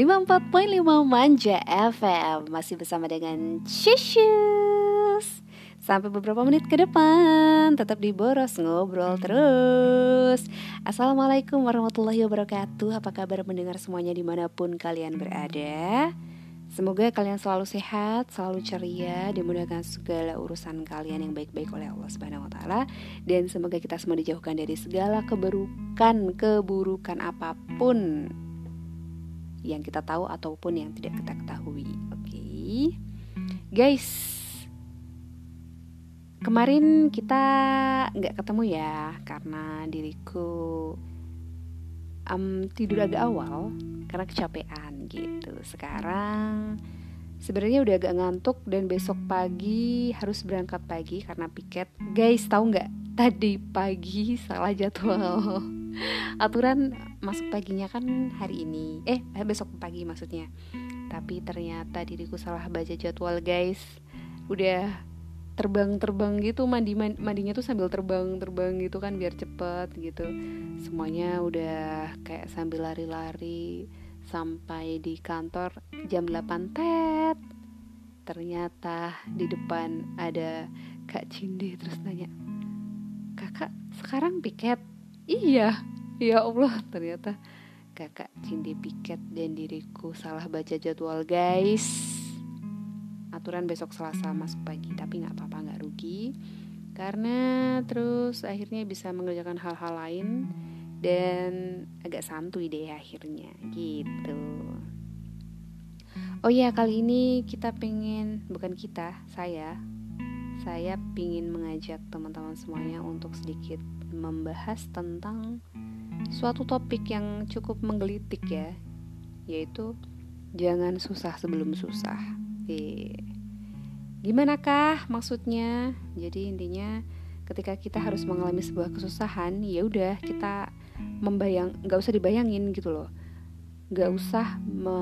54.5 Manja FM Masih bersama dengan Shishus. Sampai beberapa menit ke depan Tetap di Boros Ngobrol terus. Assalamualaikum warahmatullahi wabarakatuh. Apa kabar mendengar semuanya di mana pun kalian berada? Semoga kalian selalu sehat, selalu ceria, dimudahkan segala urusan kalian yang baik-baik oleh Allah Subhanahu wa taala. Dan semoga kita semua dijauhkan dari segala keburukan, keburukan apa pun yang kita tahu ataupun yang tidak kita ketahui. Oke, okay. guys, kemarin kita nggak ketemu ya karena diriku um, tidur agak awal karena kecapean gitu. Sekarang sebenarnya udah agak ngantuk dan besok pagi harus berangkat pagi karena piket. Guys, tahu nggak? Tadi pagi salah jadwal. aturan masuk paginya kan hari ini. Eh, eh besok pagi maksudnya. Tapi ternyata diriku salah baca jadwal guys. Udah terbang-terbang gitu mandi mandinya tuh sambil terbang-terbang gitu kan biar cepet gitu. Semuanya udah kayak sambil lari-lari sampai di kantor jam 8 tet. Ternyata di depan ada Kak Cindi terus nanya kakak sekarang piket Iya, ya Allah ternyata kakak Cindy Piket dan diriku salah baca jadwal guys. Aturan besok Selasa masuk pagi, tapi nggak apa-apa nggak rugi karena terus akhirnya bisa mengerjakan hal-hal lain dan agak santuy deh akhirnya gitu. Oh ya kali ini kita pengen bukan kita saya saya ingin mengajak teman-teman semuanya untuk sedikit membahas tentang suatu topik yang cukup menggelitik ya, yaitu jangan susah sebelum susah. Eh, gimana kah maksudnya? Jadi intinya ketika kita harus mengalami sebuah kesusahan, ya udah kita membayang, nggak usah dibayangin gitu loh, nggak usah me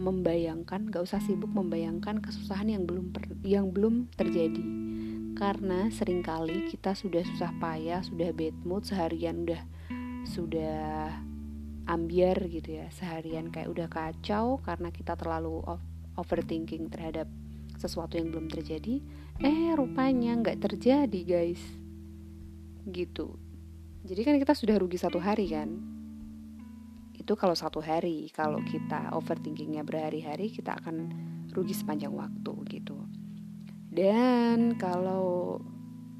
membayangkan, nggak usah sibuk membayangkan kesusahan yang belum yang belum terjadi karena sering kali kita sudah susah payah, sudah bad mood seharian udah sudah ambiar gitu ya, seharian kayak udah kacau karena kita terlalu overthinking terhadap sesuatu yang belum terjadi. Eh, rupanya nggak terjadi, guys. Gitu. Jadi kan kita sudah rugi satu hari kan? Itu kalau satu hari, kalau kita overthinkingnya berhari-hari, kita akan rugi sepanjang waktu gitu. Dan kalau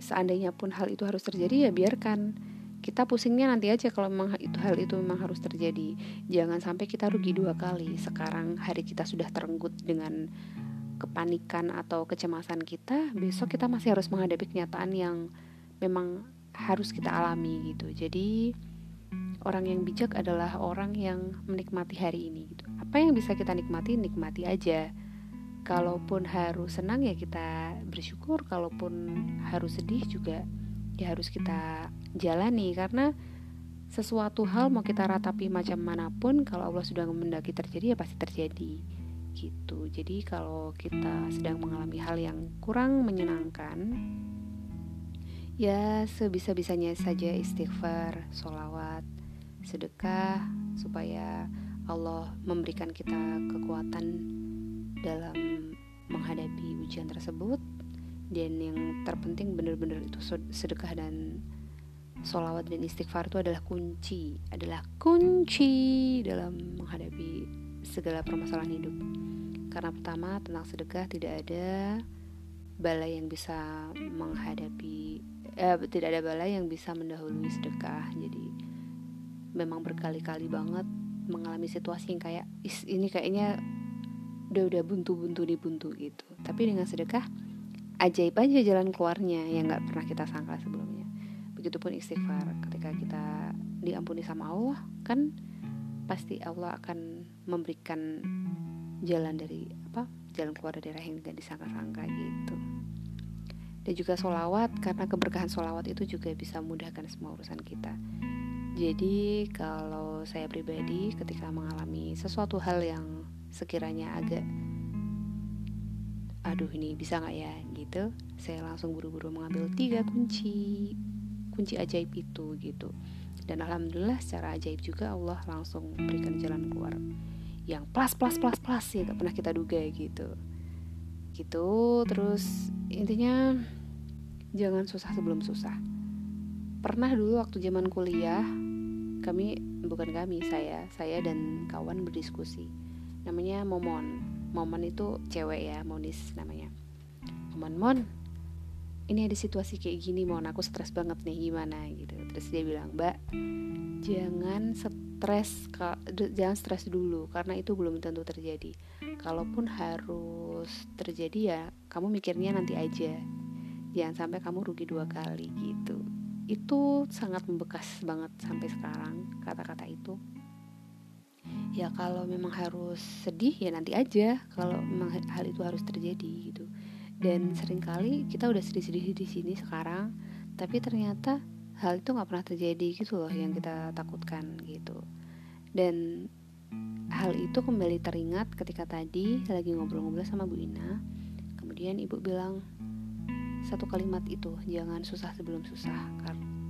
seandainya pun hal itu harus terjadi ya biarkan kita pusingnya nanti aja kalau memang itu hal itu memang harus terjadi. Jangan sampai kita rugi dua kali. Sekarang hari kita sudah terenggut dengan kepanikan atau kecemasan kita, besok kita masih harus menghadapi kenyataan yang memang harus kita alami gitu. Jadi orang yang bijak adalah orang yang menikmati hari ini gitu. Apa yang bisa kita nikmati, nikmati aja kalaupun harus senang ya kita bersyukur kalaupun harus sedih juga ya harus kita jalani. Karena sesuatu hal mau kita ratapi macam mana pun kalau Allah sudah mendaki terjadi ya pasti terjadi gitu. Jadi kalau kita sedang mengalami hal yang kurang menyenangkan ya sebisa-bisanya saja istighfar, solawat, sedekah supaya Allah memberikan kita kekuatan dalam menghadapi ujian tersebut dan yang terpenting benar-benar itu sedekah dan solawat dan istighfar itu adalah kunci adalah kunci dalam menghadapi segala permasalahan hidup. Karena pertama tentang sedekah tidak ada bala yang bisa menghadapi eh, tidak ada bala yang bisa mendahului sedekah. Jadi memang berkali-kali banget mengalami situasi yang kayak ini kayaknya udah udah buntu-buntu di buntu gitu. Tapi dengan sedekah ajaib aja jalan keluarnya yang nggak pernah kita sangka sebelumnya. Begitupun istighfar. Ketika kita diampuni sama Allah kan pasti Allah akan memberikan jalan dari apa jalan keluar dari daerah yang disangka-sangka gitu. Dan juga solawat karena keberkahan solawat itu juga bisa memudahkan semua urusan kita. Jadi kalau saya pribadi ketika mengalami sesuatu hal yang sekiranya agak aduh ini bisa nggak ya? Gitu. Saya langsung buru-buru mengambil tiga kunci kunci ajaib itu gitu. Dan alhamdulillah secara ajaib juga Allah langsung berikan jalan keluar yang plus plus plus plus ya gak pernah kita duga gitu. Gitu. Terus intinya jangan susah sebelum susah. Pernah dulu waktu zaman kuliah kami bukan kami saya saya dan kawan berdiskusi namanya Momon. Momon itu cewek ya Monis namanya. Momon Mon ini ada situasi kayak gini Mon. Aku stres banget nih gimana gitu. Terus dia bilang Mbak jangan stres jangan stres dulu karena itu belum tentu terjadi. Kalaupun harus terjadi ya kamu mikirnya nanti aja. Jangan sampai kamu rugi dua kali gitu. Itu sangat membekas banget sampai sekarang kata-kata itu ya kalau memang harus sedih ya nanti aja. Kalau memang hal itu harus terjadi gitu. Dan sering kali kita udah sedih-sedih di sini sekarang tapi ternyata hal itu nggak pernah terjadi gitu loh yang kita takutkan gitu. Dan hal itu kembali teringat ketika tadi lagi ngobrol-ngobrol sama Bu Ina. Kemudian ibu bilang satu kalimat itu jangan susah sebelum susah.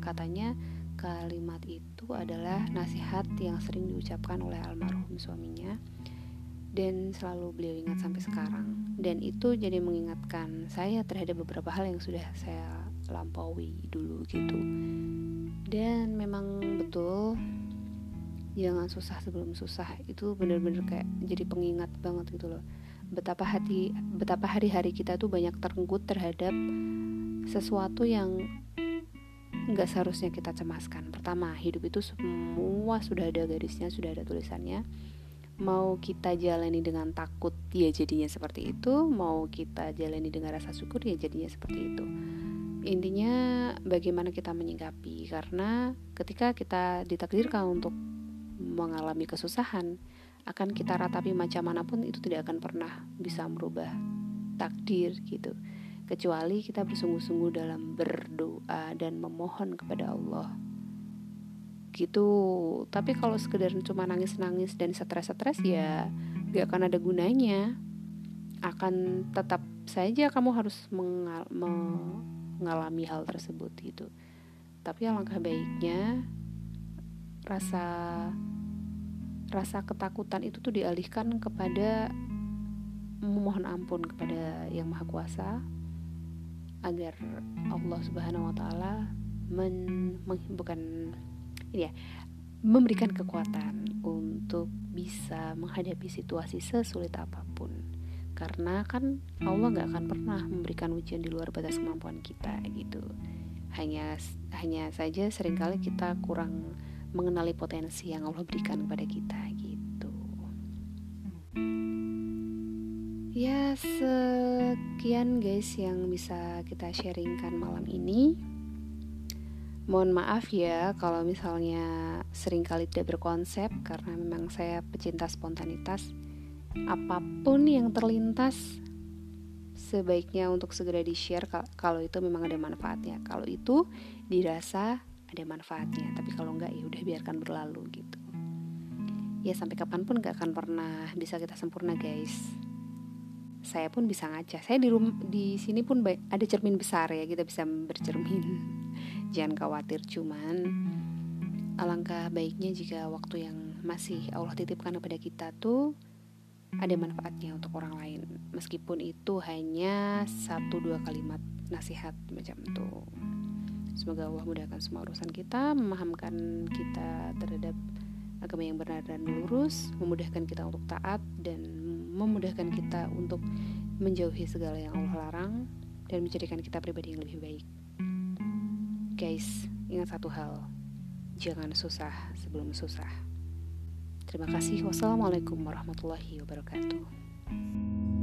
Katanya kalimat itu adalah nasihat yang sering diucapkan oleh almarhum suaminya dan selalu beliau ingat sampai sekarang. Dan itu jadi mengingatkan saya terhadap beberapa hal yang sudah saya lampaui dulu gitu. Dan memang betul jangan susah sebelum susah. Itu bener-bener kayak jadi pengingat banget gitu loh. Betapa hati betapa hari-hari kita tuh banyak terenggut terhadap sesuatu yang nggak seharusnya kita cemaskan. Pertama hidup itu semua sudah ada garisnya sudah ada tulisannya. Mau kita jalani dengan takut ya jadinya seperti itu. Mau kita jalani dengan rasa syukur ya jadinya seperti itu. Intinya bagaimana kita menyikapi? Karena ketika kita ditakdirkan untuk mengalami kesusahan akan kita ratapi macam mana pun itu tidak akan pernah bisa merubah takdir gitu kecuali kita bersungguh-sungguh dalam berdoa dan memohon kepada Allah. Gitu. Tapi kalau sekedar cuma nangis-nangis dan stres-stres ya gak akan ada gunanya. Akan tetap saja kamu harus mengal mengalami hal tersebut gitu. Tapi alangkah baiknya rasa rasa ketakutan itu tuh dialihkan kepada memohon ampun kepada yang maha kuasa agar Allah Subhanahu wa taala ya memberikan kekuatan untuk bisa menghadapi situasi sesulit apa pun karena kan Allah gak akan pernah memberikan ujian di luar batas kemampuan kita gitu hanya hanya saja sering kali kita kurang mengenali potensi yang Allah berikan kepada kita gitu. Ya sekian guys yang bisa kita sharingkan malam ini. Mohon maaf ya kalau misalnya sering kali tidak berkonsep karena memang saya pecinta spontanitas. Apa pun yang terlintas sebaiknya untuk segera di-share kalau itu memang ada manfaatnya. Kalau itu dirasa ada manfaatnya tapi kalau enggak ya udah biarkan berlalu gitu ya sampai kapan pun gak akan pernah bisa kita sempurna guys saya pun bisa ngaca saya di rumah di sini pun ada cermin besar ya kita bisa bercermin. Jangan khawatir cuman alangkah baiknya jika waktu yang masih Allah titipkan kepada kita tuh ada manfaatnya untuk orang lain. Meskipun itu hanya satu dua kalimat nasihat macam tuh Semoga Allah mudahkan semua urusan kita, memahamkan kita terhadap agama yang benar dan lurus, memudahkan kita untuk taat dan memudahkan kita untuk menjauhi segala yang Allah larang dan menjadikan kita pribadi yang lebih baik. Guys, ingat satu hal, jangan susah sebelum susah. Terima kasih. Wassalamualaikum warahmatullahi wabarakatuh.